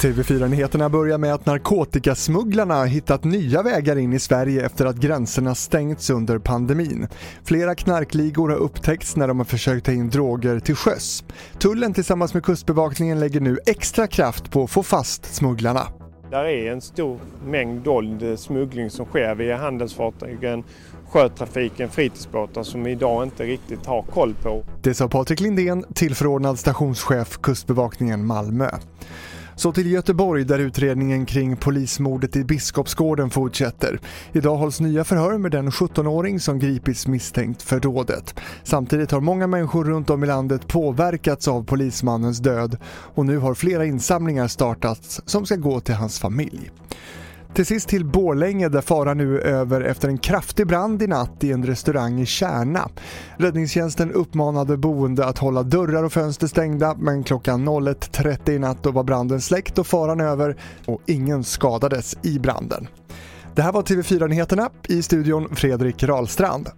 TV4-nyheterna börjar med att narkotikasmugglarna hittat nya vägar in i Sverige efter att gränserna stängts under pandemin. Flera knarkligor har upptäckts när de har försökt ta in droger till sjöss. Tullen tillsammans med Kustbevakningen lägger nu extra kraft på att få fast smugglarna. Där är en stor mängd dold eh, smuggling som sker via handelsfartygen, sjötrafiken, fritidsbåtar som vi idag inte riktigt har koll på. Det sa Patrik Lindén, tillförordnad stationschef Kustbevakningen Malmö. Så till Göteborg där utredningen kring polismordet i Biskopsgården fortsätter. Idag hålls nya förhör med den 17-åring som gripits misstänkt för dådet. Samtidigt har många människor runt om i landet påverkats av polismannens död och nu har flera insamlingar startats som ska gå till hans familj. Till sist till Borlänge där faran nu är över efter en kraftig brand i natt i en restaurang i Kärna. Räddningstjänsten uppmanade boende att hålla dörrar och fönster stängda men klockan 01.30 i natt då var branden släckt och faran över och ingen skadades i branden. Det här var TV4 Nyheterna i studion Fredrik Rahlstrand.